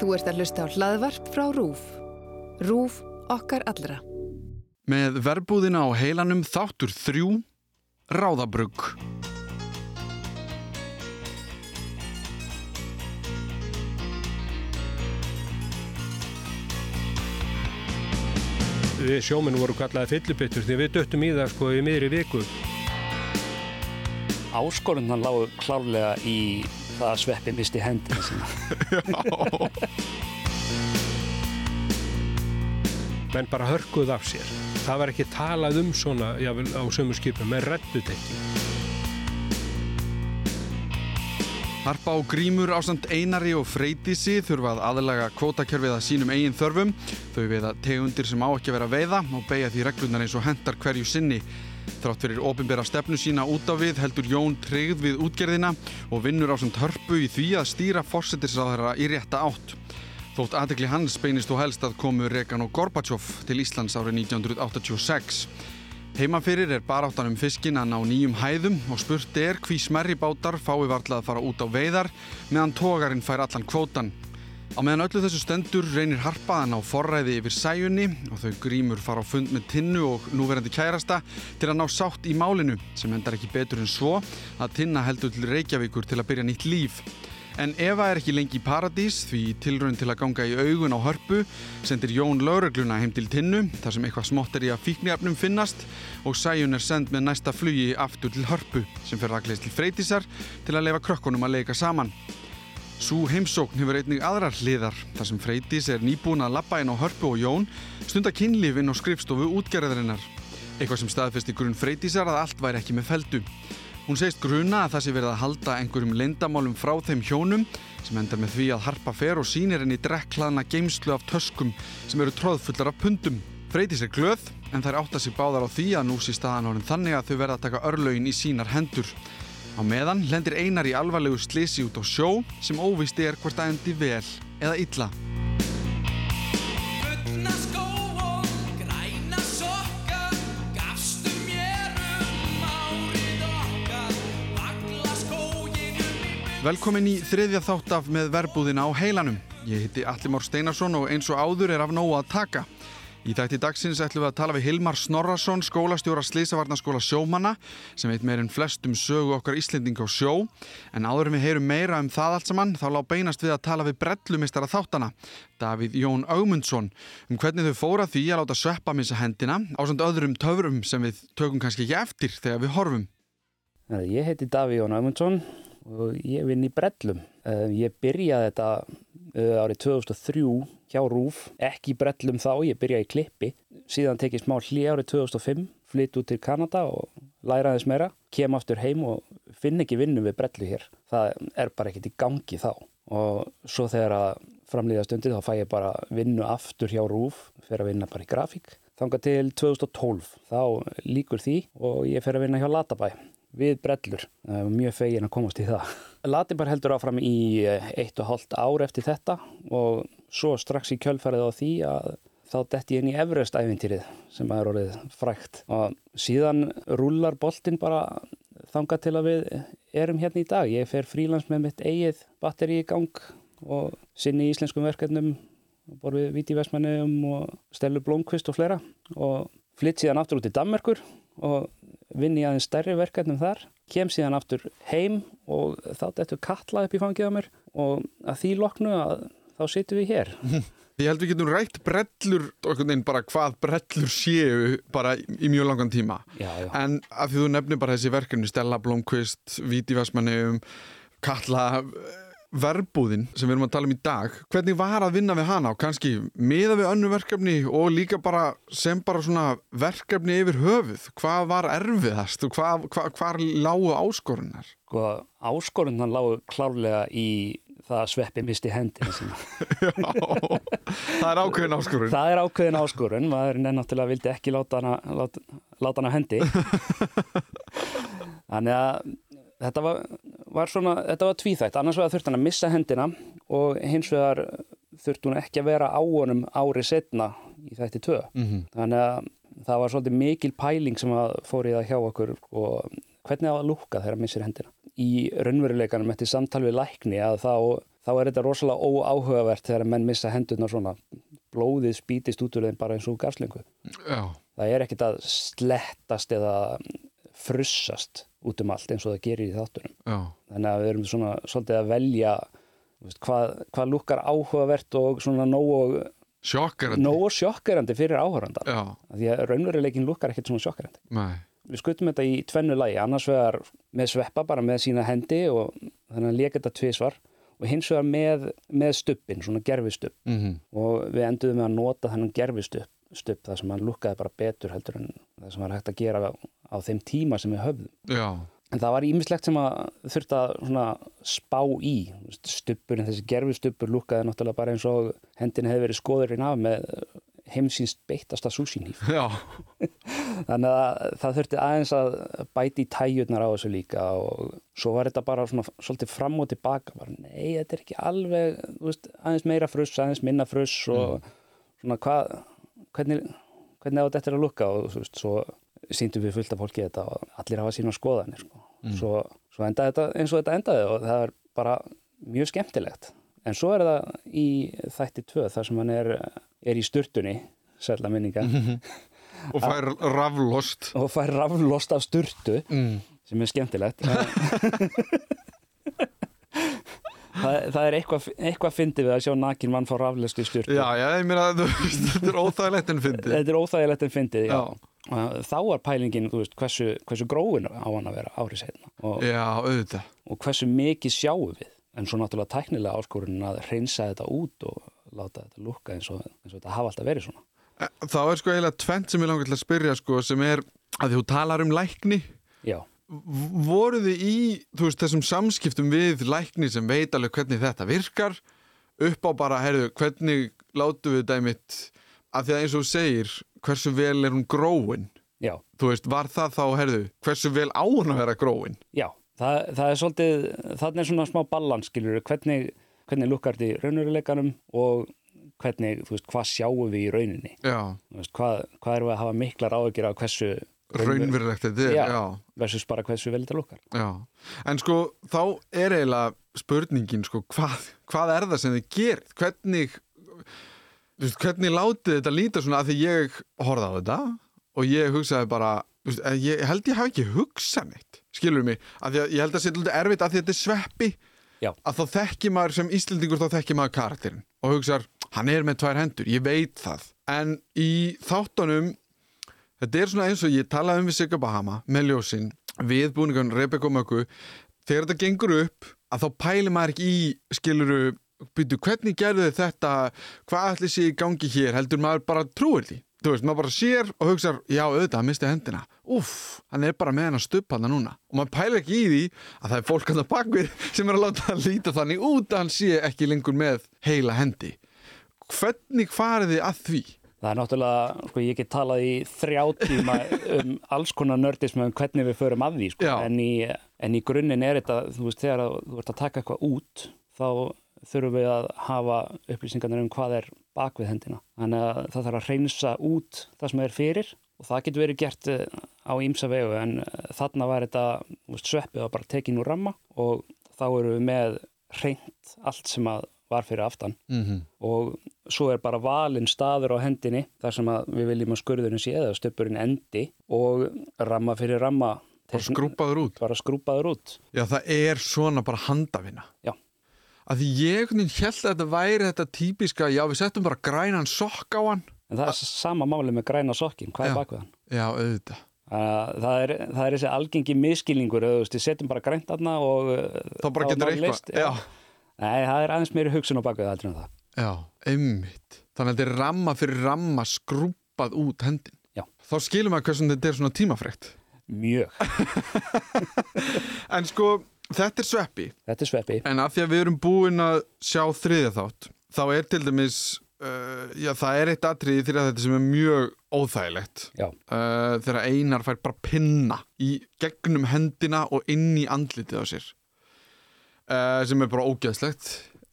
Þú ert að hlusta á hlaðvarp frá RÚF. RÚF okkar allra. Með verbúðina á heilanum þáttur þrjú, ráðabrugg. Við sjóminn voru kallaði fyllubittur því við döttum í það sko í miðri viku. Áskorundan lágu klárlega í það að sveppi misti hendina sína. Menn bara hörkuð af sér. Það var ekki talað um svona jável, á sömu skipum með reddutekki. Harpa og Grímur ásamt Einari og Freytísi þurfa að aðlaga kvótakerfið að sínum eigin þörfum. Þau veiða tegundir sem á ekki að vera veiða og beigja því reglunar eins og hendar hverju sinni. Þrátt fyrir ofinbera stefnu sína út á við heldur Jón tryggð við útgerðina og vinnur ásamt hörpu í því að stýra fórsetisraðara í rétta átt. Þótt aðtekli hans beinist og helst að komu Regan og Gorbachev til Íslands árið 1986. Heimafyrir er baráttan um fiskin að ná nýjum hæðum og spurt er hví smerri bátar fái varla að fara út á veiðar meðan tógarinn fær allan kvótan. Á meðan öllu þessu stendur reynir harpaðan á forræði yfir sæjunni og þau grímur fara á fund með tinnu og núverandi kærasta til að ná sátt í málinu sem endar ekki betur en svo að tinna heldur til Reykjavíkur til að byrja nýtt líf. En Eva er ekki lengi í paradís því tilraun til að ganga í augun á hörpu sendir Jón laurugluna heim til tinnu þar sem eitthvað smott er í að fíknjafnum finnast og sæjun er send með næsta flugi aftur til hörpu sem fer rakleist til freytísar til að lefa krökkunum að leika saman. Sú heimsókn hefur einnig aðrar hliðar þar sem freytís er nýbúin að lappa inn á hörpu og Jón stunda kynlífin á skrifstofu útgerðarinnar. Eitthvað sem staðfesti grunn freytísar að allt væri ekki með feldu. Hún segist gruna að það sé verið að halda einhverjum lendamálum frá þeim hjónum sem endar með því að harpa fer og sínir henni drekklaðna geimslu af töskum sem eru tróðfullar af pundum. Freytís er glöð en þær átta sig báðar á því að nú sé staðan orðin þannig að þau verða að taka örlögin í sínar hendur. Á meðan lendir einar í alvarlegu slisi út á sjó sem óvist er hvort að endi vel eða illa. Um Velkomin í þriðja þátt af með verbúðina á heilanum. Ég heiti Allimár Steinarsson og eins og áður er af nógu að taka. Í þætti dagsins ætlum við að tala við Hilmar Snorrason, skólastjóra Sleisavarnaskóla sjómanna sem veit meir en flestum sögu okkar Íslendinga á sjó. En áður en við heyrum meira um það allt saman þá lág beinast við að tala við brellumistara þáttana, Davíð Jón Augmundsson, um hvernig þau fóra því að láta sveppa missa hendina á samt öðrum töfrum sem við tökum kannski ekki eftir þegar við horfum. Ég heiti Daví Jón Amundsson og ég vinn í Brellum. Eh, Ég byrjaði þetta eh, árið 2003 hjá Rúf, ekki Brellum þá, ég byrjaði í Klippi. Síðan tekið smá hlið árið 2005, flytt út til Kanada og læra þess meira. Kem aftur heim og finn ekki vinnu við Brellu hér. Það er bara ekkert í gangi þá. Og svo þegar að framlýða stundir þá fæ ég bara vinnu aftur hjá Rúf, fyrir að vinna bara í grafík. Þanga til 2012, þá líkur því og ég fer að vinna hjá Latabæ við brellur, mjög fegin að komast í það. Latibar heldur áfram í uh, eitt og hálft ár eftir þetta og svo strax í kjölfærið á því að þá detti ég inn í Everest æfintýrið sem er orðið frækt og síðan rúlar boltin bara þangað til að við erum hérna í dag. Ég fer frílans með mitt eigið batteri í gang og sinni í íslenskum verkefnum borð við Víti Vestmannum og Stellu Blómkvist og fleira og flytt síðan aftur út í Danmerkur og vinn í aðeins stærri verkefnum þar, kem síðan aftur heim og þá dettur kalla upp í fangið á mér og að því loknu að þá sittum við hér. Ég held við getum rætt brellur, okkur neinn bara hvað brellur séu bara í mjög langan tíma. Já, já. En af því þú nefnir bara þessi verkefni, Stella Blomqvist, Víti Vestmannum, Kalla, verbúðin sem við erum að tala um í dag, hvernig var að vinna við hana og kannski miða við önnu verkefni og líka bara sem bara svona verkefni yfir höfuð, hvað var erfiðast og hvað, hvað, hvað lágu áskorunar? Sko, áskorundan lágu klárlega í það að sveppi misti hendina sína. Já, það er ákveðin áskorun. Það er ákveðin áskorun, maður nennáttúrulega vildi ekki láta hana, láta, láta hana hendi. Þannig að þetta var, var svona, þetta var tvíþætt, annars vegar þurfti hann að missa hendina og hins vegar þurfti hún ekki að vera á honum ári setna í þætti tvö. Mhm. Þannig að það var svolítið mikil pæling sem að fór í það hjá okkur og hvernig á að lúka þegar hann missir hendina. Í raunveruleikanum eftir samtal við lækni að þá þá er þetta rosalega óáhugavert þegar menn missa hendurnar svona blóðið spýtist út úr þeim bara eins og gaslingu Já, það er ekkit að slettast eða frussast út um allt eins og það gerir í þáttunum. Já, þannig að við erum svona svolítið að velja veist, hvað, hvað lukkar áhugavert og svona nógu, sjokkarandi nógu sjokkerandi fyrir Já, því að raunveruleikin lukkar ekkert svona sjokkerandi. Nei, við skutum þetta í tvennu lagi. Annars vegar með sveppa bara með sína hendi og þannig að leka þetta tvisvar og hins vegar með, með stuppin, svona gerfistupp mhm, og við enduðum með að nota þennan gerfistupp stupp, það sem hann lukkaði bara betur heldur en það sem var hægt að gera á, þeim tíma sem við höfðum. Já, En það var ímislegt sem að þurfti að spá í. Stuppurinn, þessi gerfustuppur lúkkaði náttúrulega bara eins og hendin hefði verið skoðurinn af með heimsýnst beittasta já, Þannig að það þurfti aðeins að bæti í tæjurnar á þessu líka og svo var þetta bara svona svolítið fram og tilbaka. Bara, nei, þetta er ekki alveg, veist, aðeins meira fruss, aðeins minna fruss og svona hvað, hvernig, hvernig á þetta er að lukka og þú veist, svo síndum við fullt af fólki þetta og allir hafa sína skoðanir sko. svo, svo endaði þetta eins og þetta endaði og það er bara mjög skemmtilegt en svo er það í þætti tvö þar sem hann er, er í sturtunni sérlega minninga og fær raflost og fær raflost af sturtu mm. sem er skemmtilegt það, það er eitthvað eitthvað fyndið við að sjá nakin mann fá raflust í sturtu Já, já, ég meina, þetta er óþægilegt en fyndið þetta er óþægilegt en fyndið já. Já. Þá var pælingin þú veist, hversu, hversu gróin á hann að vera árið setna og, Já, auðvitað. og hversu mikið sjáum við? En svo náttúrulega tæknilega áskorunin að reynsa þetta út og láta þetta lukka eins og, eins og þetta hafa alltaf verið svona. Þá er sko eiginlega tvent sem ég langar til að spyrja sko, sem er að þú talar um lækni. Já, voruð þið í þú veist, þessum samskiptum við lækni sem veit alveg hvernig þetta virkar? Upp á bara, heyrðu, hvernig látum við dæmitt að því að eins og segir, hversu vel er hún gróin? Já, þú veist, var það þá, heyrðu, hversu vel á hún að vera gróin? Já það, það er svolítið, þannig er svona smá balans skilur, hvernig, hvernig lukkar þetta í raunveruleikanum og hvernig, þú veist, hvað sjáum við í rauninni? Já, Þú veist, hvað, hvað erum við að hafa miklar áhyggjur af hversu raunverulegt þetta er, Já. já. versus bara hversu vel þetta lukkar. Já, en sko þá er eiginlega spurningin sko hvað, hvað er það sem þið gerir hvernig veist, hvernig látið þetta líta svona að því ég horfði á þetta og ég hugsaði bara þú veist, ég held ég hafi ekki hugsað neitt skilur mig, að ég held að þetta er erfitt að þetta er sveppi. Já. að þá þekki maður sem Íslendingur þá þekki maður karakterinn og hugsar, hann er með tvær hendur, ég veit það. En í þáttunum þetta er svona eins og ég talaði um við Sigga Bahama með ljósin, við búningan Rebecca Möggu, þegar þetta gengur upp að þá pælir maður ekki í skiluru, byrju, hvernig gerðu þið þetta? Hvað ætli sé í gangi hér? Heldur maður bara trúir því? Þú veist, maður bara sér og hugsar, já, auðvitað, hann misti hendina. Uff, hann er bara með hann að stuppa hann núna. Og maður pælir ekki í því að það er fólk hann að bakvið sem er að láta hann líta þannig út að hann sé ekki lengur með heila hendi. Hvernig farið þið að því? Það er náttúrulega, sko, ég get talað í þrjá tíma um alls konar nördism um hvernig við förum að því, sko, en í, en í grunninn er þetta, þú veist, þegar þú ert að taka eitthvað út, þá þurfum við að hafa upplýsingarnir um hvað er bak við hendina. Þannig að það þarf að reynsa út það sem er fyrir og það getur verið gert eh, á ímsa vegu, en eh, þarna var þetta, sveppið var bara tekin úr ramma og þá erum við með reynt allt sem að var fyrir aftan Mm -hmm. og svo er bara valinn staður á hendinni þar sem að við viljum að skurðurinn sé eða stöppurinn endi og ramma fyrir ramma og skrúpaður út bara skrúpaður út Já, það er svona bara handavinna. Já. Að því ég held að þetta væri þetta típiska, já, við settum bara grænan sokk á hann. en það er sama máli með græna sokkin hvað Já. er bak við hann? Já, auðvitað. Það, er, það er þessi algengi miskilningur veist, við setjum bara grænt aðna og uh, Þá bara getur eitthvað. Nei, það er aðeins meiri hugsun á bak við það heldur en það Já, einmitt. Þannig að þetta er ramma fyrir ramma skrúpað út hendin. Já. Þá skilum maður hversum þetta er svona tímafrekt. Mjög, En sko, þetta er sveppi. þetta er sveppi. En af því að við erum búin að sjá þriðja þátt, þá er til dæmis, uh, já, það er eitt atriði þegar þetta sem er mjög óþægilegt. Já, uh, þegar Einar fær bara pinna í gegnum hendina og inn í andlitið á sér. Uh, sem er bara ógeðslegt.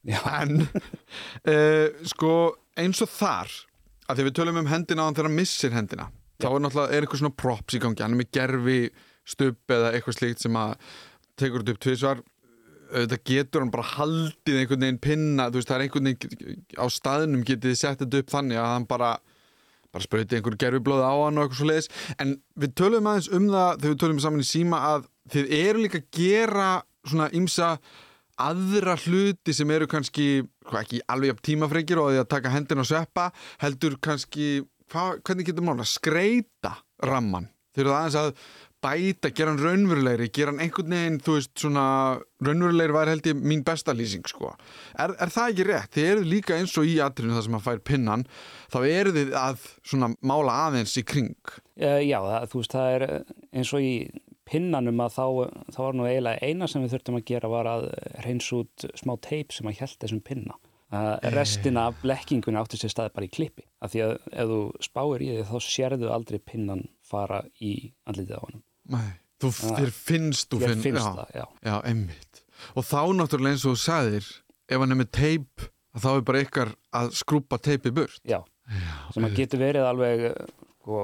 Já, en uh, sko eins og þar að því við tölum um hendina á hann þegar hann missir hendina þá er náttúrulega er eitthvað svona props í gangi. Hann er með gerfi stubb eða eitthvað slíkt sem að tekur þetta upp tvisvar auðvitað getur hann bara haldið einhvern veginn pinna, þú veist, það er einhvern veginn á staðnum getið sett þetta upp þannig að hann bara bara sprauti einhverju gerfiblóði á hann og eitthvað svo leiðis en við tölum aðeins um það þegar við tölum saman í síma að þið eru líka að gera svona ymsa aðra hluti sem eru kannski hvað ekki alveg jafn tímafrengir og því að taka hendin og sveppa heldur kannski, hvað, hvernig getur mála skreita ramman þeir eru aðeins að bæta, gera hann raunverulegri gera hann einhvern veginn, þú veist, svona raunverulegri var held ég mín besta lýsing sko. er, er það ekki rétt? Þið eru líka eins og í atrinu það sem að fær pinnan þá eru þið að svona mála aðeins í kring Uh, já, það, þú veist, það er eh, eins og í pinnanum að þá, þá var nú eiginlega eina sem við þurftum að gera var að reyns út smá teip sem að hjælt þessum pinna. Uh, restina af blekkingunni átti sér staði bara í klippi. Af því að ef þú spáir í því þá sérðu aldrei pinnan fara í andlitið á honum. Nei, þú, þér finnst þú finn, finnst já, það, já. já, einmitt. Og þá náttúrulega eins og þú sagðir ef hann er með teip þá er bara ykkar að skrúpa teipi burt. Já, sem að getur verið alveg sko,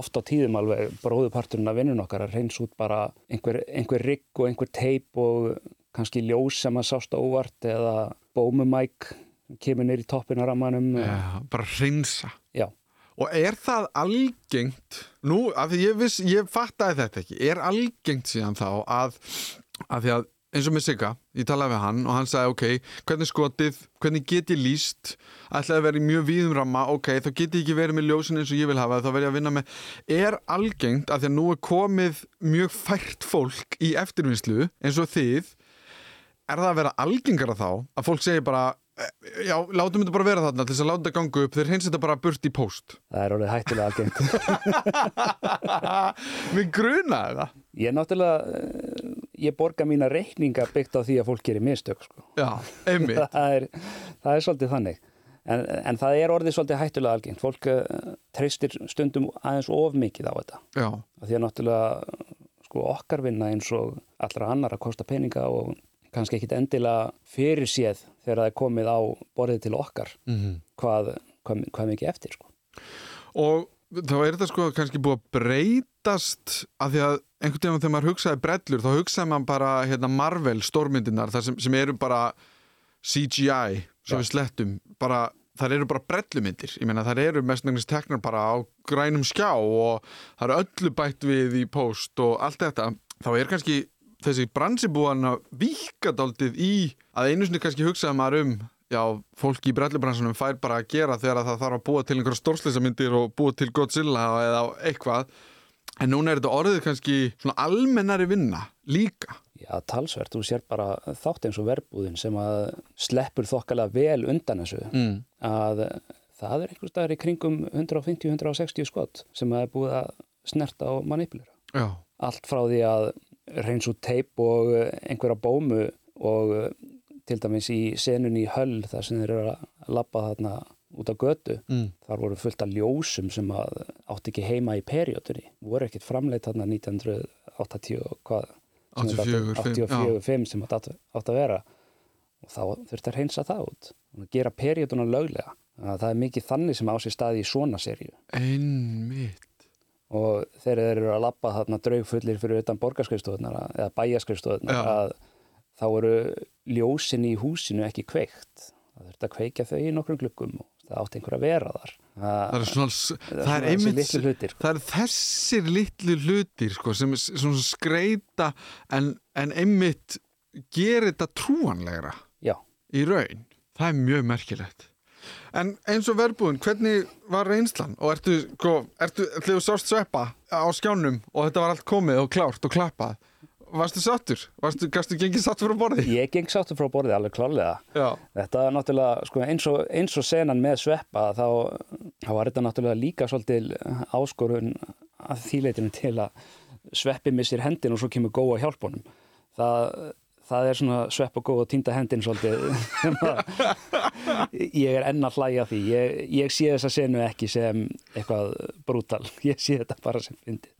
oft á tíðum alveg bróðuparturinn af vinnun okkar að reyns út bara einhver, einhver rigg og einhver teip og kannski ljós sem að sást á óvart eða bómumæk kemur í toppin á rammanum. Já, bara hreinsa. Já. Og er það algengt nú, af því ég viss, ég fattaði þetta ekki er algengt síðan þá að, að því að eins og með Sigga, ég talaði við hann og hann sagði ok, hvernig skotið, hvernig get ég líst ætlaði að vera í mjög víðum ramma ok, þá get ég ekki verið með ljósin eins og ég vil hafa þá verð ég að vinna með, er algengt að því að nú er komið mjög fært fólk í eftirvinnslu eins og þið er það að vera algengara þá að fólk segir bara "Eh, já, látum þetta bara vera þarna til þess að láta þetta ganga upp þeir hins þetta bara burt í post Það er orðið hættulega algengt. Mér grunaði það Ég náttúrulega, eh, ég borga mína reikninga byggt á því að fólk gerir mistök sko. Já, einmitt það, er, það er svolítið þannig. En, en það er orðið svolítið hættulega algengt. Fólk uh, treystir stundum aðeins of mikið á þetta. Já, Því að náttúrulega sko, okkar vinna eins og allra annar að kosta peninga og kannski ekkit endilega fyrir séð þegar það er komið á borðið til okkar Mhm. hvað, hvað, hvað mikið eftir. Sko. og þá er þetta sko kannski búið að breytast að því að einhvern veginn þegar maður hugsaði brellur þá hugsaði maður bara hérna, Marvel stórmyndinar þar sem, sem eru bara CGI, svo Já. við slettum bara, þar eru bara brellumyndir ég meina þar eru mestnægnis teknar bara á grænum skjá og það eru öllu bætt við í post og allt þetta þá er kannski þessi bransi búin að víka daldið í að einu sinni kannski hugsaði maður um já, fólki í brellubransunum fær bara að gera þegar það þarf að búa til einhverja stórsleisamyndir og búa til Godzilla eða eitthvað en núna er þetta orðið kannski svona almennari vinna líka Já, talsvert. Þú sér bara þátt eins og verbúðin sem að sleppur þokkalega vel undan þessu. mm. Að það er einhver staðar í kringum 150-160 skott sem að er búið að snerta og manipulera. Já, Allt frá því að reyns út teip og eh, einhverja bómu og eh, til dæmis í senun í höll þar sem þeir eru að labba þarna út á götu. mm. Þar voru fullt af ljósum sem að átti ekki heima í periódunni. Voru ekkit framleitt þarna 1980 og hvað? sem þetta 84, átti- 84, 5 sem átti að vera. Og þá þurfti að reynsa það út. Og gera perióduna löglega. Það er mikið þannig sem á sér staði í svona seríu. einmitt Og þeir eru að labba þarna draugfullir fyrir utan borgarskrifstofunar eða bæjarskrifstofunar Já. að þá eru ljósin í húsinu ekki kveikt. Það þurfti að kveikja þau í nokkrum glukkum og það átti einhver að vera þar. Það er svona, það er þessi einmitt litlu hlutir, sko. Það er þessir litlu hlutir sko, sem er svona skreita en, en einmitt gerir þetta trúanlegra Já. í raun. Það er mjög merkilegt. En eins og verbúðin, hvernig var reynslan? Og ertu, sko, ertu, þú sást sveppa á skjánum og þetta var allt komið og klárt og klappað, varstu sattur? Varstu, gastu gengið sattur frá borði? Ég geng sáttu frá borðið alveg klálega. Já. Þetta er náttúrulega, sko, eins og, eins og senan með sveppa, þá, þá var þetta náttúrulega líka svolítil áskorun að þýleitinu til að sveppi missir hendin og svo kemur góða hjálpunum. Það, það er svona svepp og góð og týnda hendin svolítið ég er enn að hlæja að því. Ég, ég sé þessa senu ekki sem eitthvað brútal. Ég sé þetta bara sem fyndið.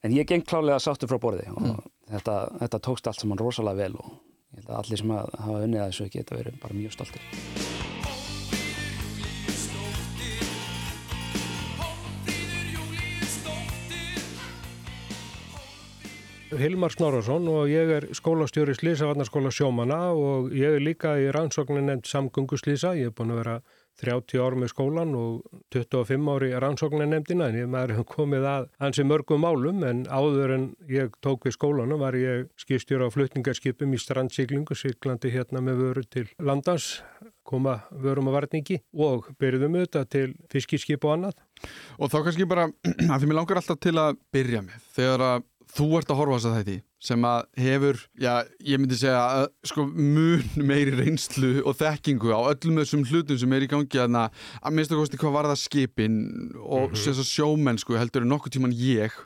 En ég geng klálega sáttu frá borði og þetta, þetta tókst allt saman rosalega vel og ég held að allir sem að hafa unnið að þessu geta verið bara mjög stoltir. Hilmar Snorarsson og ég er skólastjóri Slísavarnarskóla sjómana og ég er líka í rannsóknin nefnd samgönguslýsa. Ég er búin að vera 30 ár með skólan og 25 ári rannsóknin nefndina en ég hef komið að hansi mörgum málum en áður en ég tók við skólanum var ég skipstjóra á flutningarskipum í strandsíklingu, siglandi hérna með vöru til landans koma vörum að varningi og byrjuðum auðvitað til fiskiskip og annað. Og þá kannski bara, að því mér langar alltaf til að byrja með, þegar að þú ert að horfa þess að þetta sem að hefur, já, ég myndi segja að, sko, mun meiri reynslu og þekkingu á öllum þessum hlutum sem er í gangi að, að minnst að kosti hvað var það skipin og mm -hmm. sjómennsku heldur en nokkuð tíman ég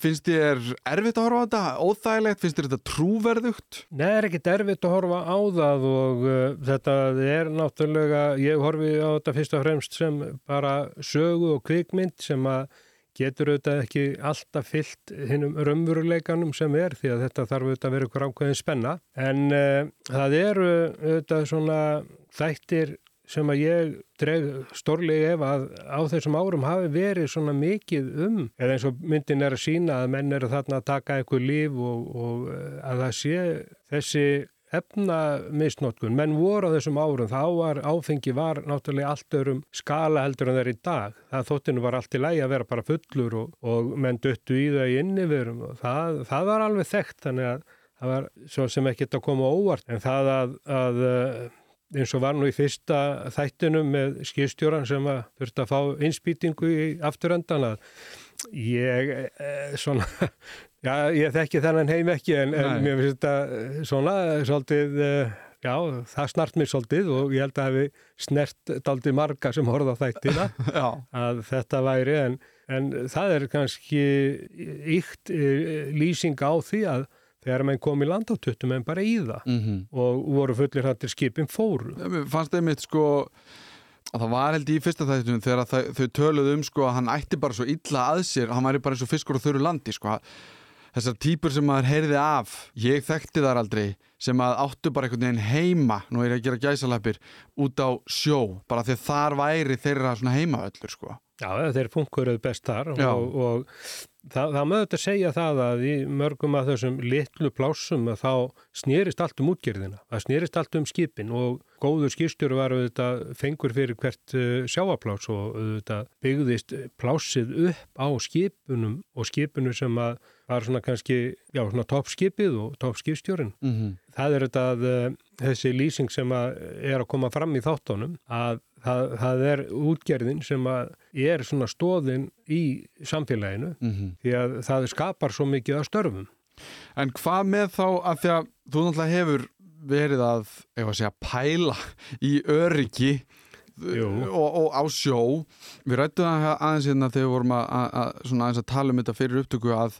finnst þér erfitt að horfa á þetta, óþægilegt finnst þér þetta trúverðugt? Nei, það er ekkit erfitt að horfa á það og uh, þetta er náttúrulega ég horfi á þetta fyrst og fremst sem bara sögu og kvikmynd sem að getur auðvitað ekki alltaf fyllt hinnum raunveruleikanum sem er því að þetta þarf auðvitað að vera ykkur ákveðin spenna. En uh, það eru auðvitað svona þættir sem að ég dreg stórlega ef að á þessum árum hafi verið svona mikið um eða eins og myndin er að sína að menn eru þarna að taka eitthvað líf og, og eh, að það sé þessi efna misnótkun, menn voru á þessum árum, þá var áfengi var náttúrulega allt örum skala heldur en það er í dag, það þóttinu var allt í lægi að vera bara fullur og, og menn döttu í það í inniverum og það, það var alveg þekkt, þannig að það var svo sem ekkert að koma óvart, en það að, að eins og var nú í fyrsta þættinum með skýrstjóran sem að þurfti að fá innspýtingu í afturöndan að ég e, svona, já ég þekki þennan heim ekki en, en mér finnst þetta svona svolítið, e, já það snart mér svolítið og ég held að hefði snert daldi marga sem horfða á þættina að þetta væri en, en það er kannski ykt lýsing á því að þegar mann kom í land á tuttum en bara í það mm -hmm. og voru fullir hættir skipin fóru. Fannst þeim eitt sko að það var held í fyrsta þættunum þegar þau, töluðu um sko að hann ætti bara svo illa að sér, hann væri bara eins og fiskur og þurru landi sko þessar týpur sem maður heyrði af, ég þekkti þar aldrei sem að áttu bara einhvern veginn heima, nú er ég að gera gæsalæpir út á sjó, bara því þar væri þeirra svona heimaöllur sko. Já, þeir funkuruð best þar og, og það, það mögðu að segja það að í mörgum af þessum litlu plásum að þá snýrist allt um útgerðina, það snýrist allt um skipin og góður skýrstjóru var auðvitað fengur fyrir hvert uh, sjáaplás og auðvitað byggðist plásið upp á skipunum og skipinu sem að var svona kannski, já svona toppskipið og toppskipstjórin. Mm -hmm. Það er þetta að uh, þessi lýsing sem að er að koma fram í þáttónum að það, það er útgerðin sem að er svona stóðin í samfélaginu mm -hmm. því að það skapar svo mikið að störfum. En hvað með þá að því að þú náttúrulega hefur verið að, ef að segja, pæla í öryggi og, og á sjó við rættum það aðeins hérna þegar við vorum að, að, að, að tala um þetta fyrir upptöku að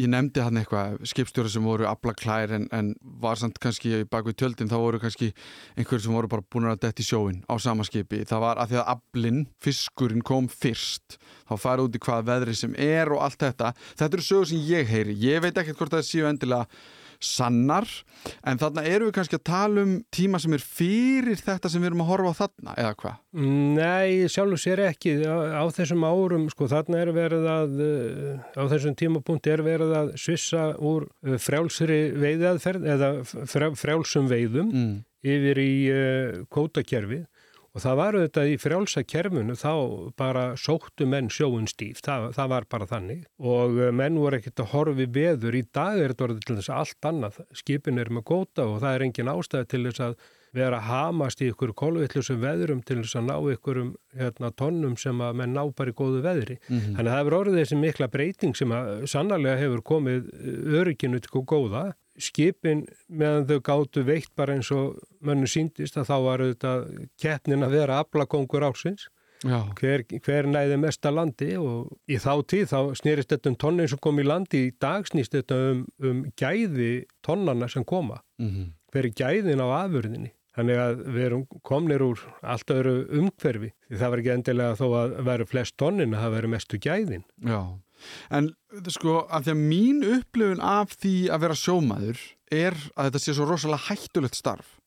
ég nefndi hann eitthvað skipstjóra sem voru aflaklær en, en var samt kannski bak við tjöldin þá voru kannski einhverjum sem voru bara búin að detti sjóin á sama skipi. Það var að því að aflinn, fiskurinn kom fyrst. Þá fara út í hvað veðri sem er og allt þetta. Þetta eru sögur sem ég heyri, ég veit ekkert hvort það séu endilega sannar en þarna eru við kannski að tala um tíma sem er fyrir þetta sem við erum að horfa á þarna eða hvað? Nei, sjálf og sér ekki á, þessum árum, sko þarna er verið að á þessum tímapunkti er verið að svissa úr eh, frjálsri veiðaðferð eða frjálsum veiðum mm. yfir í uh, kótakerfið Og það var auðvitað í frjálsa kermunu þá bara sóttu menn sjóun stíf, það, það var bara þannig. Og eh, menn voru ekkert að horfi veður, í dag er þetta orðið til þess að allt annað, skipin er með góta og það er engin ástæði til þess að vera að hamast í ykkur kolvillusum veðurum til þess að ná ykkurum hérna, tonnum sem að menn ná bara í góðu veðri. Mm -hmm. Þannig að það hefur orðið þessi mikla breyting sem að sannarlega hefur komið örygginu til góða skipin meðan þau gáttu veitt bara eins og mönnu síndist að þá var auðvitað keppnin að vera aflakongur ásins hver, hver næði mesta landi og í þá tíð þá snýrist þetta um tonnin sem kom í landi. Í dag snýst þetta um, um gæði tonnana sem koma. Mm -hmm. hver er gæðin á afurðinni? Þannig að við erum komnir úr allt öðru umhverfi. Því það var ekki endilega þó að veru flest tonnin að það veru mestu gæðin. Já En sko að því að mín upplifun af því að vera sjómaður er að þetta sé svo rosalega hættulegt starf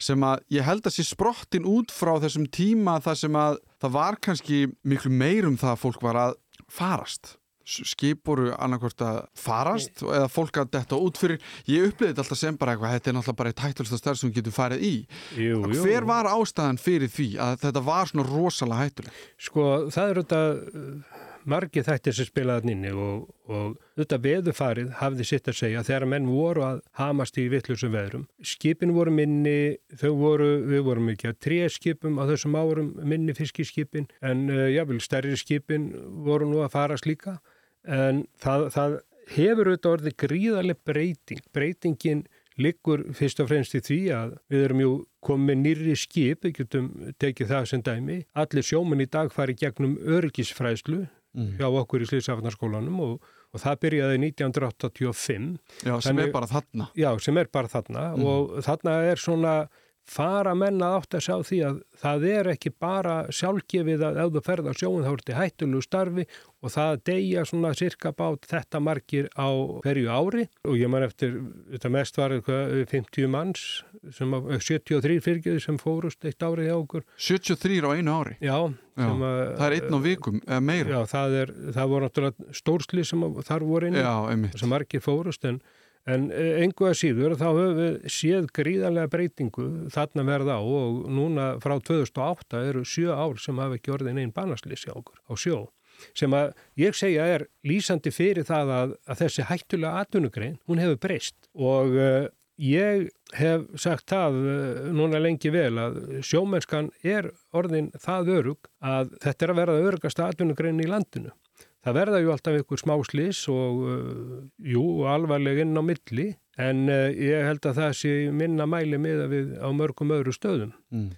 sem að ég held að sé sprottin út frá þessum tíma þar sem að það var kannski miklu meirum það að fólk var að farast. Skip voru annarkvort að farast eða fólk að detta út fyrir. Ég upplýði þetta alltaf sem bara eitthvað þetta er náttúrulega bara eitt hættulsta stærð sem getur farið í. Jú, jú. hver var ástæðan fyrir því að þetta var svona rosalega hættuleg Sko, það er þetta margi þættir sem spilaði nynni og, og þetta veðufarið hafði sitt að segja þegar menn voru að hamast í vittlusum veðrum. Skipin voru minni, þau voru, við vorum ekki að tré skipum á þessum árum minni fiskiskipin en uh, jável stærri skipin voru nú að farast líka en það, það hefur auðvitað orðið gríðarlega breyting. Breytingin liggur fyrst og fremst í því að við erum jú komið nýri skip, við getum tekið það sem dæmi. Allir sjóman í dag fari gegnum örgisfræðslu hjá okkur í Sliðsafarnarskólanum og, og það byrjaði 1985. Já, sem Þannig- er bara þarna. Já, sem er bara þarna og þarna er svona fara menn að átt að sjá því að það er ekki bara sjálfgefið að ef þú ferð á sjóun þá er þetta hættulegu starfi og það deyja svona cirka bát þetta margir á hverju ári. Og ég man eftir, þetta mest var eitthvað 50 manns, sem, að- 73 fyrirgeði sem fórust eitt árið hjá okkur. 73 á einu ári? Já, Já, að, það er einn á vikum eða meira. Já, það, er, það voru náttúrulega stórsli sem þar voru inn sem margir fórust en, en eh, engu að síður þá höfum við séð gríðarlega breytingu þarna verða á og núna frá 2008 eru sjö ár sem hafa ekki orðin einn banaslis hjá okkur á sjó sem að ég segja er lýsandi fyrir það að, að þessi hættulega atvinnugrein, hún hefur breyst og uh, ég hef sagt það uh, núna lengi vel að sjómennskan er orðin það örug að þetta er að verða örugast atvinnugrein í landinu. Það verða ju alltaf ykkur smá slis og uh, jú, alvarleg inn á milli en uh, ég held að það sé minna mæli miða við á mörgum öðru stöðum. Mm.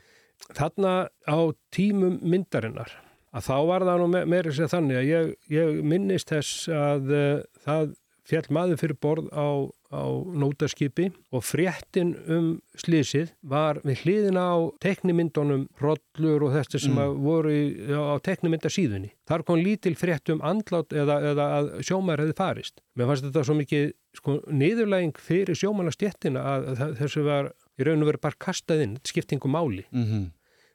Þarna á tímum myndarinnar að þá var það nú me meira sér þannig að ég, ég minnist þess að uh, það fjall maður fyrir borð á, á nótaskipi og fréttin um slísið var við hliðina á teknimyndunum hrollur og þessi sem mm. voru á teknimyndasíðunni. Þar kom lítil frétt um andlát eða, eða að sjómar hefði farist. Mér fannst þetta svo mikið sko, niðurlæging fyrir sjómanastjettina að, þessu var í raun og verið bara kastað inn, skiptingu máli. Mm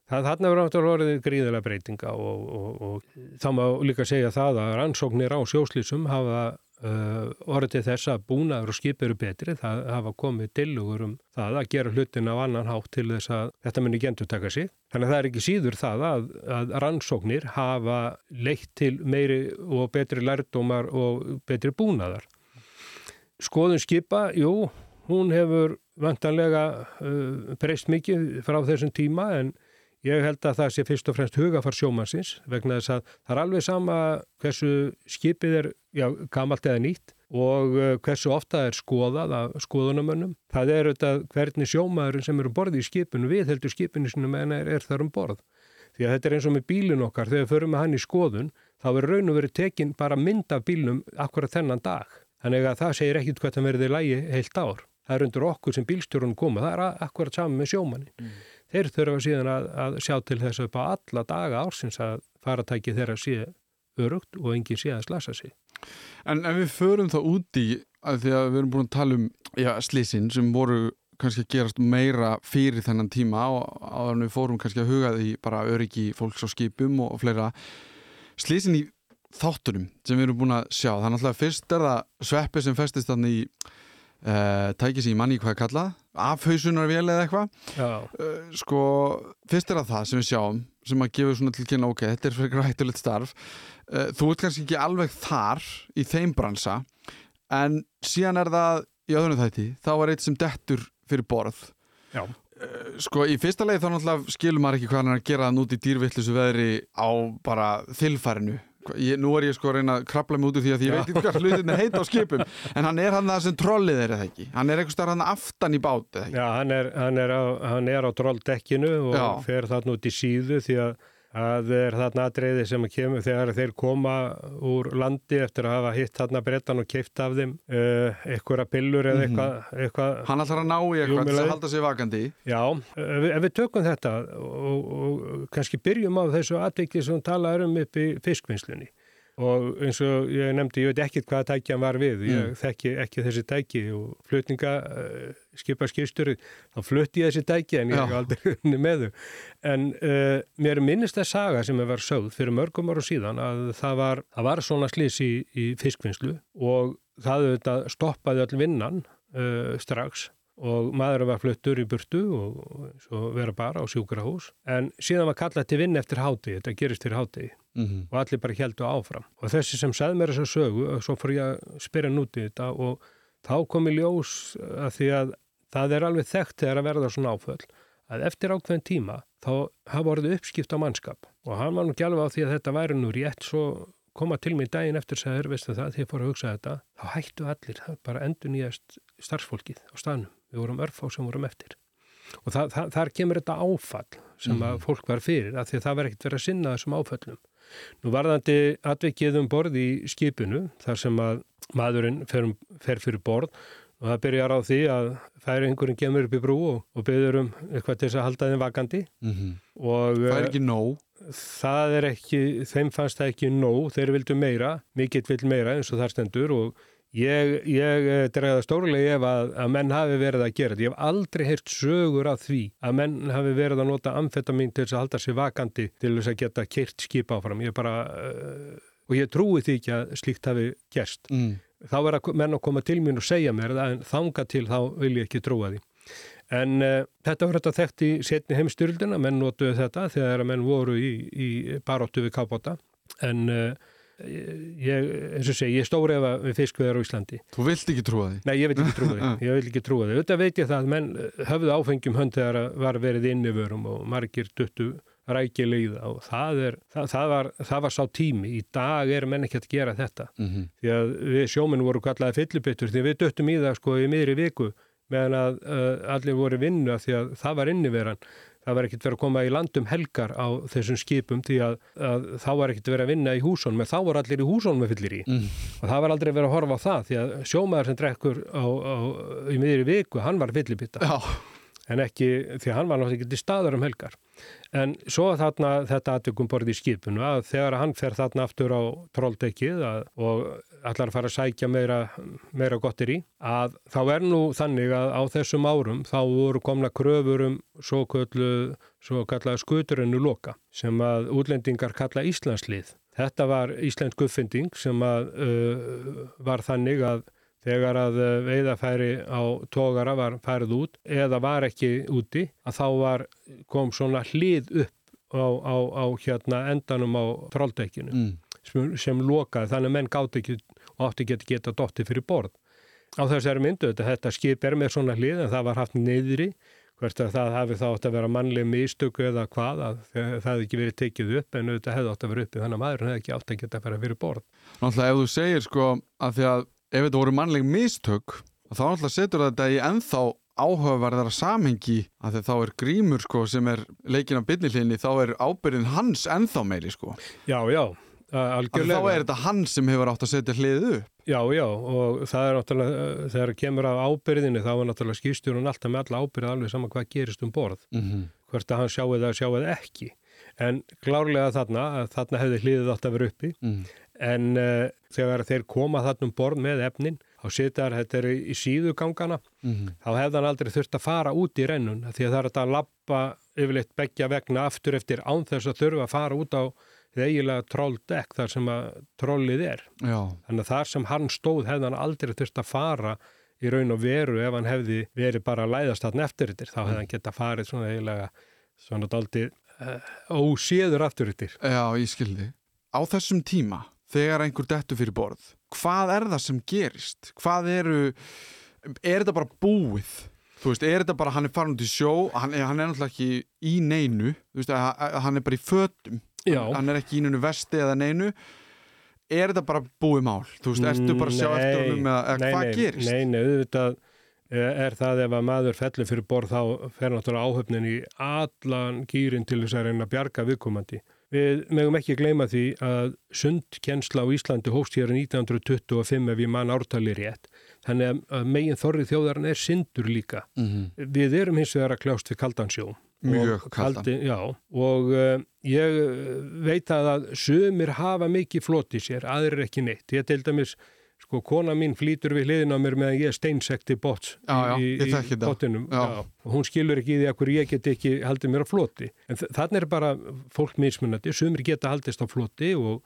Það, þarna verður náttúrulega orðið gríðilega breytinga og, og, og þá má líka segja það að rannsóknir á sjóslýsum hafa uh, orðið til þess að búnaður og skip eru betri. Það hafa komið tilugur um það að gera hlutin á annan hátt til þess að þetta muni gentur taka sig. Þannig að það er ekki síður það að, að rannsóknir hafa leitt til meiri og betri lærdómar og betri búnaðar. Skoðun skipa, jú, hún hefur vantanlega uh, breyst mikið frá þessum tíma en Ég held að það sé fyrst og fremst hugafar sjómansins vegna þess að það er alveg sama hversu skipið er já, gamalt eða nýtt og uh, hversu ofta er skoðað af skoðunamönnum. Það er auðvitað hvernig sjómaðurinn sem eru borðið í skipinu við heldur skipinu sinum en er, er þar um borð. Því að þetta er eins og með bílun okkar, þegar við förum með hann í skoðun, þá er raun og verið tekin bara mynd af bílnum akkurat þennan dag. Þannig að það segir ekkit hvað það verið í lægi heilt ár. Það er undir okkur sem bílstjórun koma, það er akkurat saman með sjómanni. Mm. Þeir þurfa síðan að, að sjá til þess upp á alla daga ársins að faratæki þeirra sé örugt og enginn sé að slasa sig. En ef við förum þá úti að því að við erum búin að tala um já, slísin sem voru kannski að gerast meira fyrir þennan tíma og en við fórum kannski að huga því bara öryggi fólks á skipum og, fleira slísin í þáttunum sem við erum búin að sjá þannig að fyrst er það sveppi sem festist þannig í uh, tæki sem ég manni hvað að kalla afhausunarvél eða eitthvað. Uh, sko, fyrst er það það sem við sjáum sem að gefa svona til kynna ok, þetta er fyrir hættulegt starf. Uh, þú ert kannski ekki alveg þar í þeim bransa en síðan er það í öðrunum þætti þá er eitt sem dettur fyrir borð. Já, sko, í fyrsta leið þá náttúrulega skilur maður ekki hvað hann er að gera hann út í dýrvillisu veðri á bara þilfærinu Ég, nú er ég sko að reyna að krabla mig út úr því að ég Já. veit ekki hvað hlutinni heit á skipum en hann er hann það sem trollið er eða ekki hann er eitthvað starf hann aftan í bát já hann, er, hann, er á, hann er á drolldekkinu og Já. fer þarna út í síðu því að það er þarna atriði sem kemur þegar þeir koma úr landi eftir að hafa hitt þarna brettan og keift af þeim uh, einhverja pillur eða eitthvað, eitthvað hann ætlar að ná í eitthvað til að halda sig vakandi. Já, ef ef við tökum þetta og, og kannski byrjum á þessu atviki sem talaður um upp í fiskvinnslunni og eins og ég nefndi, ég veit ekki hvað tækjan var við, ég Mm. þekki ekki þessi tæki og flutninga uh, skipa skipstjóri, þá flutti ég þessi tæki en ég hef aldrei unni með þau. En uh, mér minnist það saga sem var sögð fyrir mörgum ára síðan að það var, það var svona slís í, í fiskvinnslu og það auðvitað stoppaði öll vinnan uh, strax og maðurinn var fluttur í burtu og, og vera bara á sjúkrahús. En síðan var kallað til vinn eftir háti þetta gerist fyrir háti Mhm. og allir bara heldu áfram. Og þessi sem sagði mér þessa sögu og svo fór ég að spyrja í þetta og þá kom í ljós að því að það er alveg þekkt þegar að verða svona áföll að eftir ákveðin tíma þá hafa orðið uppskipt á mannskap. Og hann var nú alveg á því að þetta væri nú rétt svo koma til mig daginn eftir sagður, veistu það, því ég fór að hugsa þetta þá hættu allir, bara endur nýjast starfsfólkið á staðnum, við vorum örfá sem vorum eftir. Og það, það, þar kemur þetta áfall sem að fólk var fyrir af því að það var ekkert verið að sinna þessum áföllum nú varðandi atvikið um borð í skipinu þar sem að maðurinn fer, um, fer fyrir borð og það byrjar á því að færi einhverjum gemur upp í brú og, og byrður um eitthvað til þess að halda þeim vakandi Mhm. og Það er eh, ekki nóg. það er ekki, þeim fannst það ekki nóg, þeir vildu meira, mikill vill meira eins og það stendur og ég, ég dregaði stórlega ef að, að menn hafi verið að gera þetta. Ég hef aldrei heyrt sögur af því að menn hafi verið að nota amfetamin til þess að halda sér vakandi til þess að geta keirt skip áfram. Ég bara, uh, og ég trúi því ekki að slíkt hafi gerst. Mm. Þá er að menn að koma til mín og segja mér en þanga til þá vil ég ekki trúa því. En uh, þetta var þetta þekkt í setni heimstyrldina, menn notuðu þetta þegar að menn voru í, í baróttu við kápáta. En uh, ég, eins og segi, ég stóri efa við fiskveðar á Íslandi. Þú vilt ekki trúa því. Nei, ég vil ekki trúa því. Ég vil ekki trúa því. Þetta veit ég það að menn eh, höfðu áfengjum hönd þegar að var verið innivörum og margir duttu rækilegða og það, er, það, það, var, það var sá tími. Í dag er menn ekki að gera þetta Mhm. því að við sjóminn voru kallaði fyllibittur því að við döttum í það sko í miðri viku meðan að uh, allir voru vinnu af því að það var inniveran það var ekkert verið að koma í landum helgar á þessum skipum því að, að þá var ekkert verið að vinna í húsónum en þá voru allir í húsónum með fyllir í Mm. og það var aldrei verið að horfa á það því að sjómaður sem drekkur á, á, í miðri viku, hann var fyllibitta en ekki, því að hann var náttúrulega ekki til staðar um helgar. En svo þarna þetta aðtökum borði í skipinu að þegar hann fer þarna aftur á trolldekið að, og allar að fara að sækja meira, meira gottir í, að þá er nú þannig að á þessum árum þá voru komna kröfur um svo, köllu, svo kallaða skuturinnu loka sem að útlendingar kalla Íslandslið. Þetta var íslensk uppfinding sem að uh, var þannig að þegar að uh, veiðafæri á tógara var færið út eða var ekki úti að þá var, kom svona hlið upp á, á, á hérna endanum á trolldekinu Mm. Sem, sem lokaði þannig að menn gátt ekki og átti ekki að geta dotti fyrir borð. Á þessari myndu þetta, þetta skip er með svona hlið en það var haft niðri hvert að það hafi þá átt að vera mannleg mistöku eða hvað að það hefði ekki verið tekið upp en auðvitað hefði átt að vera uppi þannig að maðurinn hefði ekki átt að geta að fara fyrir borð. Náttúrulega ef þú segir sko að því að ef þetta voru mannleg mistök þá náttúrulega setur þetta í ennþá áhugaverðara samhengi að þá er grímur sko sem er leikin á byrnilhinni þá er ábyrðin hans ennþá meiri sko. Já, já, algjörlega. þá er þetta hann sem hefur átt að setja hliðið upp. Já, já, og það er náttúrulega, uh, þegar kemur af ábyrðinni þá er náttúrulega skýrstjórun alltaf með alla ábyrði alveg sama hvað gerist um borð, Mm -hmm. hvort að hann sjáu það sjáu það ekki. En klárlega þarna, að þarna hefði hliðið átt að vera uppi, mm. en uh, þegar þeir koma þarna um borð með efnin, þá sitar þetta er í, síðugangana, Mm þá hefði hann aldrei þurft að fara út í rennun, því að það er að lappa yfirleitt begja vegna aftur eftir án þess að þurfa að fara út á eiginlega trolldekk þar sem að trollið er. Já, Þannig að þar sem hann stóð hefði hann aldrei þurft að fara í raun og veru ef hann hefði verið bara að læðast þarna eftir yttir. Þá hefði hann geta farið svona eiginlega svona daldi uh, óséður aftur yttir. já, ég skildi. Á þessum tíma, þegar einhver dettur fyrir borð, hvað er það sem gerist? Hvað eru, er þetta bara búið? Þú veist, er þetta bara, hann er farin út í sjó, hann, hann er náttúrulega ekki í neinu, þú veist, hann er bara í fötum, Já. hann er ekki í neinu vesti eða neinu, er þetta bara búið mál? Þú veist, ertu bara að sjá eftir honum eða, nei, hvað nei, gerist? Nei, nei, auðvitað eh, er það ef að maður fellur fyrir borð þá fer náttúrulega áhöfnin í allan gýrin til þess að reyna að bjarga viðkomandi. Við megum ekki gleyma því að sundkensla á Íslandi hóst hér 1925 ef ég man ártali rétt. Þannig að- megin þorrið þjóðarinn er syndur líka. Mm Við erum hins vegar að kljást við kaldansjó Mjög kaldan. Já, og uh, ég eh, veit að að sumir hafa mikið flott í sér, aðrir ekki neitt. Ég til dæmis, sko, kona mín flýtur við hliðin á mér meðan ég steinsekti bóts Já, já, í, í bóttinum. Hún skilur ekki í því að hverju ég get ekki haldið mér á floti. En þ- þarna er bara fólk mismunandi, sumir geta haldist á floti og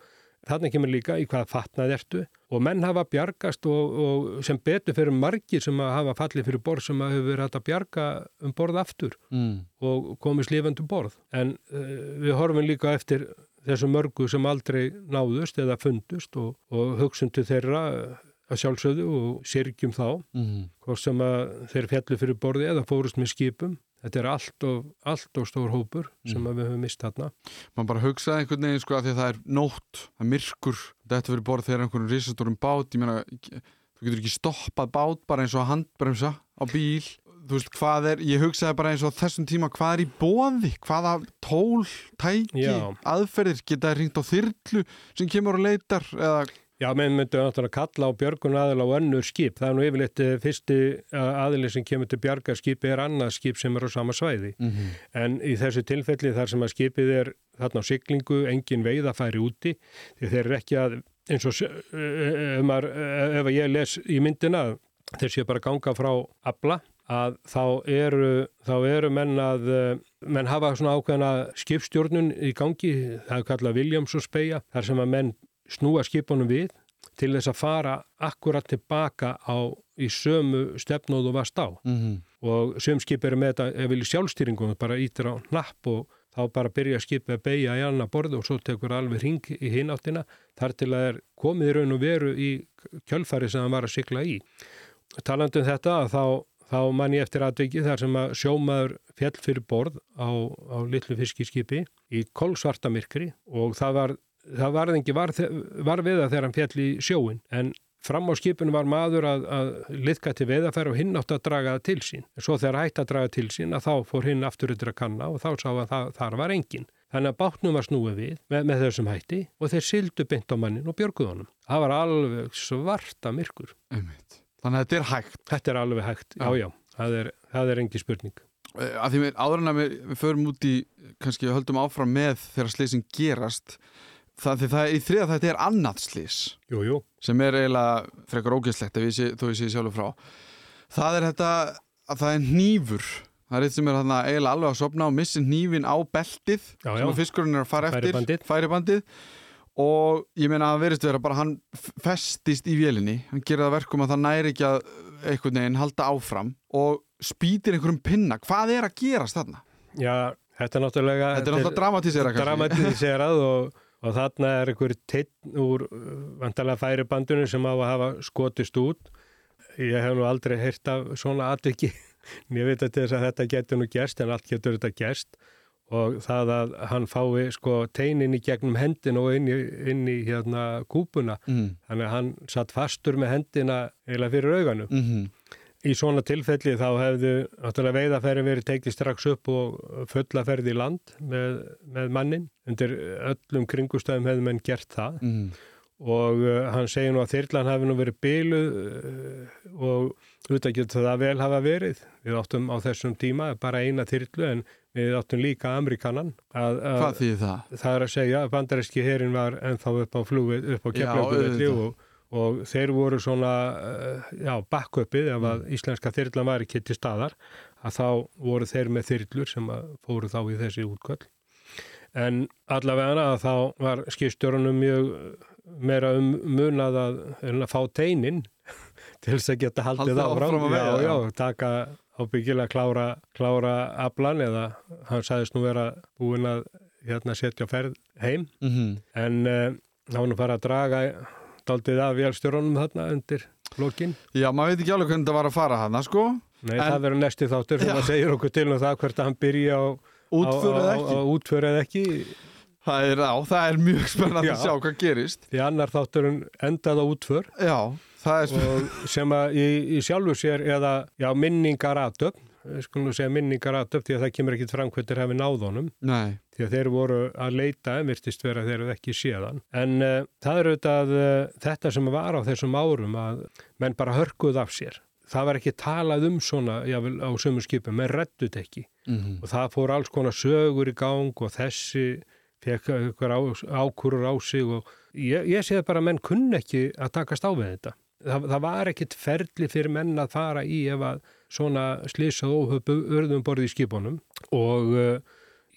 þarna kemur líka í hvað fatnað ertu og menn hafa bjargast og, og sem betur fyrir margir sem hafa fallið fyrir borð sem hefur verið hægt að bjarga um borð aftur mm. og komist lifandi um borð. En uh, við horfum líka eftir þessu mörgu sem aldrei náðust eða fundust og, og hugsun til þeirra eh, að sjálfsögðu og sirgjum þá, Mm. hvort sem að þeir fjallu fyrir borði eða fórust með skipum. Þetta er allt of, allt of stór hópur sem að við höfum mist þarna. Man bara hugsaði einhvern veginn sko að því að það er nótt, það er myrkur, þetta verið borð þegar einhvern risastórum bát, ég meina, þú getur ekki stoppað bát bara eins og að handbremsa á bíl, þú veist hvað er, ég hugsaði bara eins og þessum tíma hvað er í bóði, hvaða tól, tæki, Já. aðferðir, geta ringt á þyrlu sem kemur og leitar eða, Já, menn myndu náttúrulega kalla á björgun aðila á önnur skip. Það er nú yfirleitt eh, fyrsti aðili sem kemur til bjargarskipi er annað skip sem er á sama svæði. mm En í þessu tilfelli þar sem að skipið er þarna á siglingu, engin veið að færi úti, því þeir eru ekki að, eins og se- eh, ef, eh, ef ég les í myndina, þeir séu bara að ganga frá abla, að þá eru, þá eru menn að, eh, menn hafa svona ákveðna skipstjórnun í gangi, það er kallað Williams og speja, þar sem að menn snúa skipunum við til þess að fara akkurat tilbaka á í sömu stefnóð og varst á -hmm. og sömskip eru með þetta ef vilja sjálfstýringum, bara ítir á napp og þá bara byrja skipið að beigja í annar borð og svo tekur alveg ring í hináttina þar til að er komið raun og veru í kjölfari sem hann var að sigla í. Talandi um þetta að þá, þá man ég eftir aðviki þar sem að sjómaður fjall fyrir borð á, á litlu fiskiskipi í kolsvarta myrkri og það var, það var ekki var, var við það þegar hann fjall í sjóin en Fram á skipinu var maður að, að liðka til veðafæri og hinn átti að draga það til sín. Svo þegar hætti að draga til sín að þá fór hinn aftur yfir að kanna og þá sá að það, þar var engin. Þannig að bátnum var snúið við með, með þessum hætti og þeir sildu beint á mannin og björguð honum. Það var alveg svarta myrkur. Einmitt. Þannig að þetta er hægt. Þetta er alveg hægt. Já, já, það er, er engi spurning. Eh, Að því við áður en að við, förum út í, kannski höldum áfram með þegar slýsing gerast, það, það í þriða þetta er annað slýs Jú, jú. sem er eiginlega frekar sé, þó ég sé sjálfur frá. Það er þetta að það er hnífur. Það er eitt sem er þarna eiginlega alveg að sopna og missi hnífin á beltið Já, já. sem fiskurinn er að fara eftir. Færibandið. Færibandið. Og ég meina að verist vera bara hann festist í vélinni. Hann gerir það verkum að það næri ekki að einhvern veginn halda áfram og spýtir einhverjum pinna. Hvað er að gerast þarna? Já, þetta er náttúrulega... Þetta er náttúrulega dramatísera kannski. Dramatiserað og, og þarna er einhver teitt úr vantalega færibandunum sem á að hafa skotist út. Ég hef nú aldrei heyrt af svona atviki. Ég veit að að þetta getur nú gerst en allt getur þetta gerst og það að hann fái sko teinin í gegnum hendin og inn í, inn í hérna kúpuna. Mm. Þannig að hann satt fastur með hendina eiginlega fyrir auganum. Mm -hmm. Í svona tilfelli þá hefðu veiðaferðin verið tekið strax upp og fulla ferð í land með, með mannin. Undir öllum kringustæðum hefðu menn gert það Mm. og uh, hann segir nú að þyrlan hafi nú verið byluð uh, og auðvitað getur það vel hafa verið. Við áttum á þessum tíma bara eina þyrlu en við áttum líka Amerikanan. Að, að, Hvað þýðir það? það er að segja að bandaríski herin var ennþá upp á flugið, upp á auðvitað. og, og þeir voru svona, uh, já, backupið ef að Mm. íslenska þyrlan var ekki til staðar, að þá voru þeir með þyrlur sem að fóru þá í þessi útköll. En allavega að þá var skipstjórunum mjög meira um munað að, að fá teinin til þess að geta haldið Haldið áfram. áfram að já, já, já. taka ábyggilega klára, klára aflan eða hann sagðist nú vera búin að hérna setja ferð heim Mm -hmm. en þá var nú bara að draga daldið af vélstjórunum þarna undir lokin. Já, maður veit ekki alveg hvernig það var að fara hana, sko. Nei, En- það verður næsti þáttur sem Já. að segir okkur til um það hvert að hann byrja á á- ekki. Það er á, það er mjög spennandi Já. að sjá hvað gerist. því annar þátturinn endað á útför Já, það er spennandi. og sem að í, í sjálfu sér eða já, minningar aðtöfn skulum nú segja minningar aðtöfn því að það kemur ekkit fram hvernig hafi náð honum. Nei, því að þeir voru að leita virtist vera þeir eru ekki séðan en uh, það er auðvitað uh, þetta sem var á þessum árum að menn bara hörkuð af sér. Það var ekki talað um svona jável, á sömu skipum, menn reddut ekki. Mhm. og það fór alls konar sögur í gang og þessi fekk ykkur á, ákurur á sig og ég, ég sé bara að menn kunni ekki að takast á við þetta. Það, það var ekkit ferli fyrir menn að fara í ef að svona slísað óhöpu urðum borði í skipunum og uh,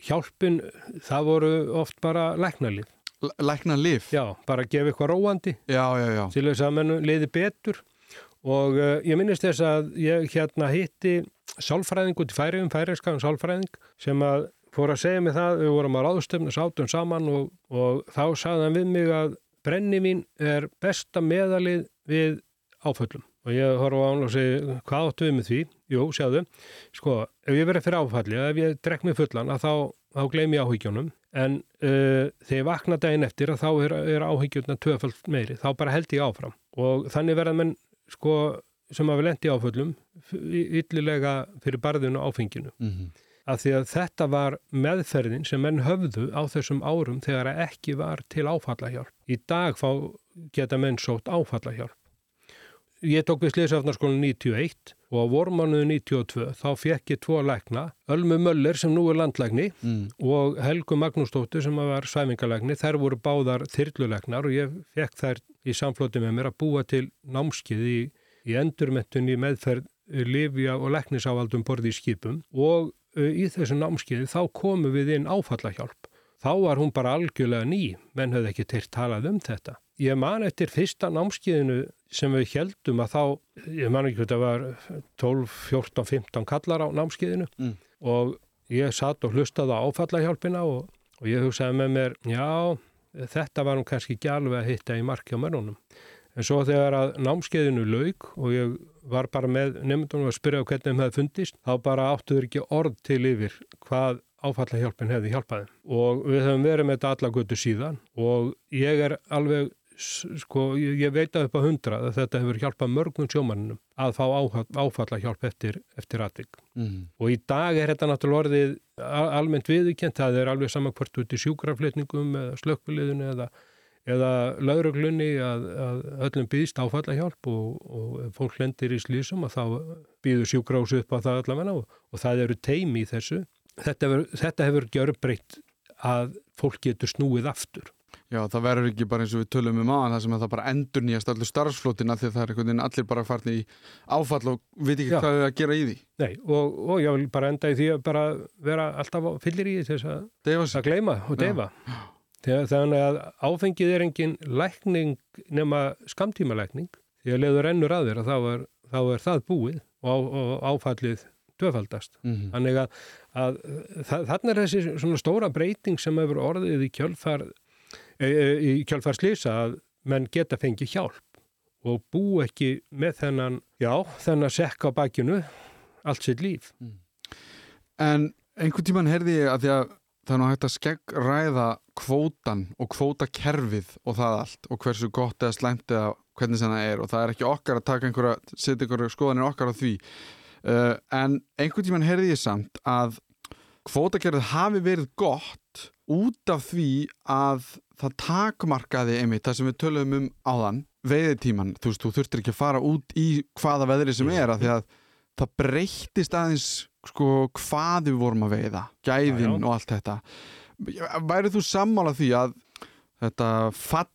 hjálpin, það voru oft bara læknarlið. L- Lækna lif? Já, bara gefa eitthvað róandi Já, já, já. til þess að menn liði betur og uh, ég minnist þess að ég hérna hitti sálfræðing út í færiðum, færiðskaðum sálfræðing sem að fór að segja mig það, við vorum að ráðstöfna sátum saman og, og þá sagði hann við mig að brennivín er besta meðalið við áföllum og ég horfa á hann og segi hvað áttu við með því? Jú, sjáðu, sko, ef ég verið fyrir áfalli, ef ég drekk mig fullan að þá, þá gleymi ég áhyggjunum en uh, þegar ég vakna daginn eftir að þá er, er áhyggjurna tvöfald meiri, þá bara held ég áfram og þannig verða menn sko sem hafa lendi áföllum yllilega fyrir barðinu áfenginu Mhm. af því að þetta var meðferðin sem menn höfðu á þessum árum þegar að ekki var til áfallahjálp. Í dag fá, geta menn sótt áfallahjálp. Ég tók við Sliðsafnarskólan 91 og á vormánuðu 92 þá fekk ég tvo lækna, Ölmu Möller sem nú er landlækni Mm. og Helgu Magnúsdóttir sem var svæfingalækni. Þær voru báðar þyrlulæknar og ég fekk þær í samflóti með mér að búa til námskið í, í endurmettunni meðferð lifja og læknisávaldum borði í skipum og uh, í þessu námskiði þá komum við inn áfallahjálp. Þá var hún bara algjörlega ný, menn höfðu ekki teirt talað um þetta. Ég man eftir fyrsta námskiðinu sem við heldum að þá, ég man ekki hvað það var 12, 14, 15 kallar á námskiðinu Mm. og ég satt og hlustaði á áfallahjálpina og, og ég hugsaði með mér, já, þetta var hún kannski ekki alveg að hitta í marki á mönnunum. En svo þegar að námskeiðinu lauk og ég var bara með nefndunum að spyrja hvernig þeim hefði fundist, þá bara áttuður ekki orð til yfir hvað áfallahjálpin hefði hjálpaði. Og við höfum verið með þetta alla götu síðan og ég er alveg, sko, ég ég veit að upp á hundra að þetta hefur hjálpað mörgum sjómannum að fá áfallahjálp eftir, eftir atvik. Mhm. Og í dag er þetta náttúrulega orðið al- almennt viðurkent, það er alveg saman hvort út í sjúkraflutningum eða slökkviliðinu eða, eða lauruglunni að, að öllum býðst áfallahjálp og, og ef fólk lendir í slísum að þá býður sjúkrahús upp á það allavega og, og það eru teimi í þessu. Þetta hefur, þetta hefur gjörbreytt að fólk getur snúið aftur. Já, það verður ekki bara eins og við tölum um aðan það sem að það bara endur nýjast allir starfsflótina því að það er einhvern veginn allir bara farni í áfall og veit ekki Já. hvað við að gera í því. Nei, og, og ég vil bara enda í því að bara vera alltaf fyllir í þess að að gleyma og deyfa. Þannig að áfengið er engin lækning nema skamtímalækning. Því að leiður ennur að þér að þá er, þá er það búið og, og áfallið tvöfaldast. Mhm. Þannig að, að þannig er þessi svona stóra breyting sem hefur orðið í kjölfar, í kjölfar slýsa að menn geta fengið hjálp og bú ekki með þennan, já, þennan sekk á bakinu allt sitt líf. En einhvern tíman heyrði ég að því að það er nú hægt að skegg ræða kvótan og kvótakerfið og það allt og hversu gott eða slæmt eða hvernig það er og það er ekki okkar að taka einhverja, setja einhverja skoðanir okkar á því uh, en einhvern tíman heyrði ég samt að kvótakerfið hafi verið gott út af því að það takmarkaði einmitt það sem við töluðum um áðan veiðitíman, þú veist, þú þurftir ekki að fara út í hvaða veðri sem er að því að það breyttist aðeins sko hvað við vorum að veiða gæðin Já, já. og allt þetta. Værið þú sammála því að þetta fall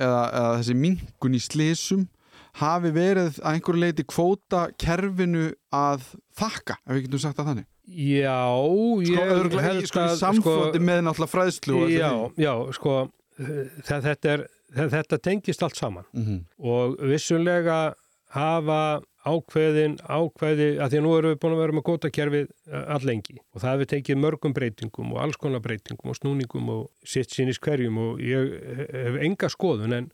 eða, eða þessi minkun í slísum hafi verið að einhverju leiti kvóta kerfinu að þakka, ef við getum sagt það þannig. Já, sko, ég örugglega í- held sko, í að samfloti með náttúrulega fræðslu Já, já, sko það, þetta, er, það, þetta tengist allt saman. Mhm. og vissulega hafa ákveðin ákveði, að því að nú erum við búin að vera með gótakerfið allengi og það hefur tekið mörgum breytingum og alls konar breytingum og snúningum og sitt sínis hverjum og ég hef enga skoðun en,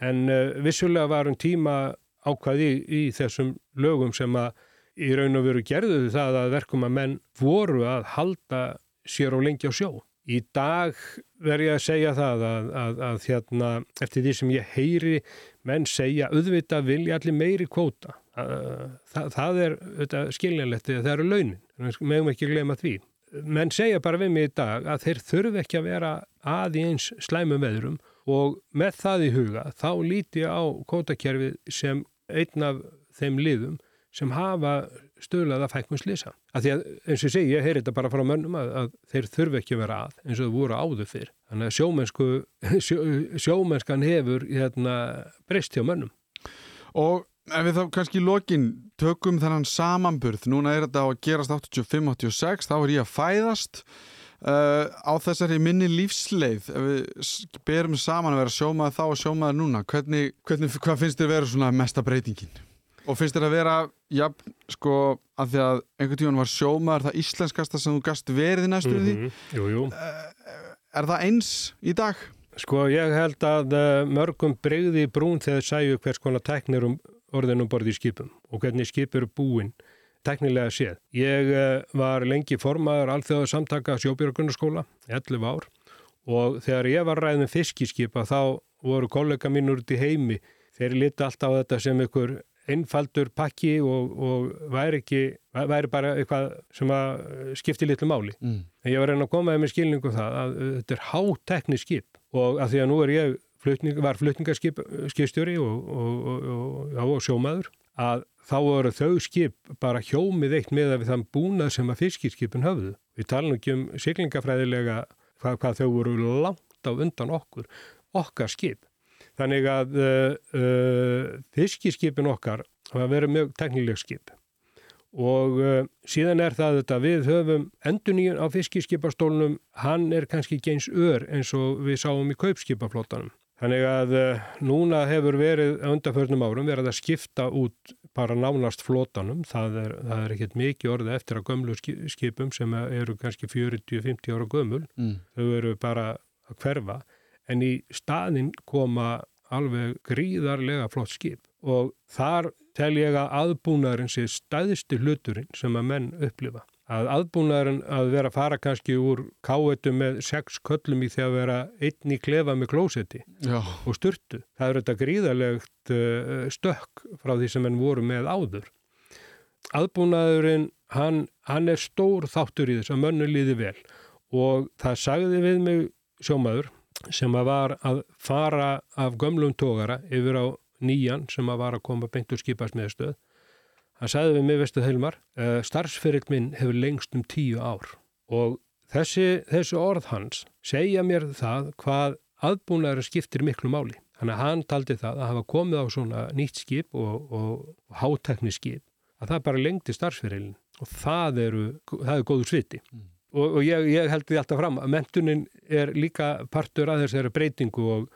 en uh, vissulega var um tíma ákveði í, í þessum lögum sem að í raun og veru gerðuðu það að verkum að menn voru að halda sér á lengi á sjó. Í dag verð ég að segja það að, að, að hérna, eftir því sem ég heyri menn segja auðvitað vilja allir meiri kvóta. Það, það er skiljanlegt þegar það eru launin. Meðum ekki glema því. Menn segja bara við mig í dag að þeir þurfi ekki að vera að í eins slæmum veðrum og með það í huga þá líti á kvótakerfið sem einn af þeim liðum sem hafa stöðlaða fækkun slisa. Af því að eins og segi, ég heyri þetta bara frá mönnum að, að þeir þurfi ekki að vera að eins og þau voru áður fyrr. Þannig að sjómennsku, sjó, sjómennskan hefur hérna, breyst hjá mönnum. Og ef við þá kannski í lokin tökum þennan samanburð, núna er þetta á að gerast 85-86, þá er ég að fæðast uh, á þessari minni lífsleið, ef við berum saman að vera sjómaður þá og sjómaður núna, hvernig, hvernig, hvað finnst þér vera svona mesta breytingin? Og finnst þér að vera, já, sko, að því að einhvern tíðan var sjómaður það íslenskasta sem þú gast verið í næstu því, -hmm. Jú, jú. er það eins í dag? Sko ég held að uh, mörgum breyði brún þegar sæju hvers konar teknir um orðin um borði í skipum og hvernig skip eru búin teknilega séð. Ég uh, var lengi formaður alþjóða samtaka sjóbjörgunarskóla, 11 ár og þegar ég var ræðin fiskiskipa þá voru kollega mínur út í heimi. Þeir liti alltaf á þetta sem ykkur einfaldur pakki og, og væri, ekki, væri bara eitthvað sem uh, skipti litlu máli. Mm. En ég var reyna að koma með skilningu það að uh, þetta er hátekni skip og að því að nú er ég flutning, var flutningarskipstjóri og, og, og sjómaður að þá voru þau skip bara hjómið eitt með að við þann búnað sem að fiskirskipin höfðu. Við talum ekki um siglingafræðilega hvað, hvað þau voru langt á undan okkur, okkar skip. Þannig að uh, uh, fiskirskipin okkar hafa verið mjög teknileg skip og uh, síðan er það þetta við höfum enduníun á fiskiskipastólunum hann er kannski ekki eins ör eins og við sáum í kaupskipaflótanum þannig að núna hefur verið undanförnum árum verið að skipta út bara nánast flótanum það er, er ekkert mikið orðið eftir að gömlu ski- skipum sem eru kannski 40-50 ára gömul Mm. þau eru bara að hverfa en í staðinn koma alveg gríðarlega flott skip og þar tel ég að aðbúnaðurinn sé stæðsti hluturinn sem að menn upplifa. Að aðbúnaðurinn að vera að fara kannski úr káetu með sex köllum í því að vera einn í klefa með klósetti og sturtu. Það er þetta gríðarlegt uh, stökk frá því sem menn voru með áður. Aðbúnaðurinn, hann, hann er stór þáttur í þess að mönnu líði vel og það sagði við mig sjómaður sem að var að fara af gömlum tógara yfir á nýjan sem að var að koma beint úr skipasmiðstöð. Hann sagði við mig, veistu Heilmar, uh, starfsferill minn hefur lengst um tíu ár og þessi, þessi orð hans segja mér það hvað aðbúnaður skiptir miklu máli. Þannig að hann taldi það að hafa komið á svona nýtt skip og, og, og hátekni skip að það bara lengti starfsferilin og það eru, það er góður sviti. Og, og ég, ég held því alltaf fram að mentunin er líka partur að þessari breytingu og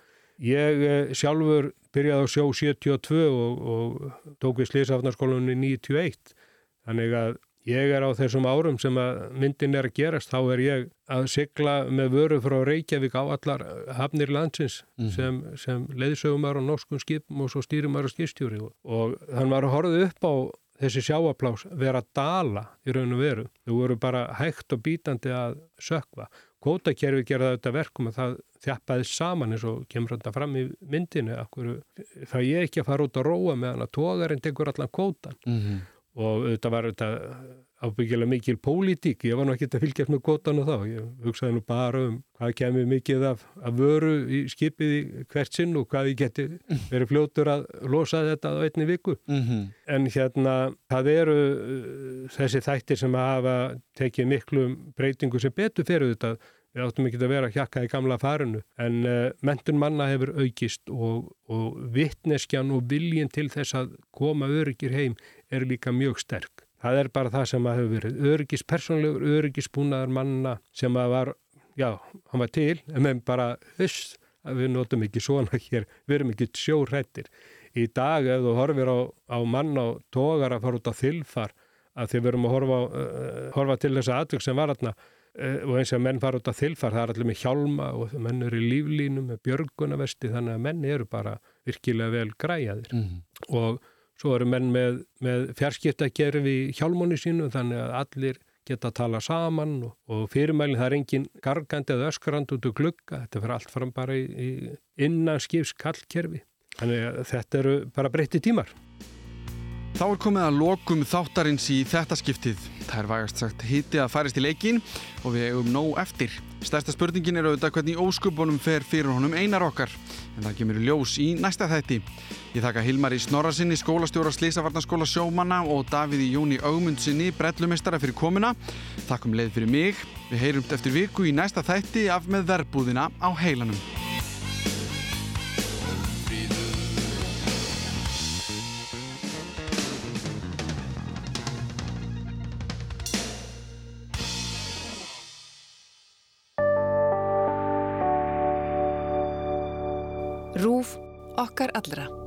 ég eh, sjálfur byrjaði á sjó 72 og, og tók við slísafnarskólanum í 91. Þannig að ég er á þessum árum sem að myndin er að gerast, þá er ég að sigla með vöru frá Reykjavík á allar hafnir landsins sem, sem leiðsögumar á norskum skipum og svo stýrumar á skipstjóri og, og þannig var að horfið upp á þessi sjáaplás vera dala í raun og veru. Þau voru bara hægt og bítandi að sökva. Kótakerfi gerða þetta verkum að það þjappaði saman eins og kemur þetta fram í myndinu. Það ég ekki að fara út að róa meðan að tógarinn tekur allan kótan mm og þetta var þetta ábyggilega mikil pólitík, ég var nú ekki að fylgjast með kótan og þá, ég hugsaði nú bara um hvað kemur mikið af, af vöru í skipið í hvert sinn og hvað ég geti verið fljótur að losa þetta á einni viku. -hmm. En hérna, það eru uh, þessi þættir sem að hafa tekið miklu breytingu sem betur fyrir þetta. Við áttum ekki að vera að hjakka í gamla farinu. En uh, mentun manna hefur aukist og, og vittneskjan og viljin til þess að koma öryggir heim er líka mjög sterk. Það er bara það sem að hefur verið öryggis, persónlegur öryggisbúnaðar manna sem að var, já, hann var til, en meðan bara, þess, að við notum ekki svona hér, við erum ekki sjórættir í dag ef þú horfir á, á mann á tógar að fara út á þilfar að því við erum að horfa, uh, horfa til þessa atvökk sem var aðna og eins og menn fara út á þilfar, það er allir með hjálma og menn eru í líflínu með björgunavesti þannig að menn eru bara virkilega vel græjaðir Mhm. og svo eru menn með, með fjarskiptagerfi í hjálmónu sínu þannig að allir geta að tala saman og, og fyrirmælinn það er engin gargandi eða öskrand út úr glugga, þetta fyrir allt fram bara í, í innanskips kallkerfi. Þannig að þetta eru bara breytti tímar. Þá er komið að lokum þáttarins í þetta skiptið. Það er vægast sagt hiti að færist í leikin og við eigum nóg eftir. Stærsta spurningin er auðvitað hvernig óskupunum fer fyrir honum einar okkar. en það kemur ljós í næsta þætti. Ég þakka Hilmar í Snorrasinni, skólastjóra Slísavarnaskóla sjómanna og Davíði Jóni Augmundsinni, brellumestara fyrir komuna. Takkum leið fyrir mig. Við heyrumt eftir viku í næsta þætti af með verbúðina á heilanum. Okkar allra.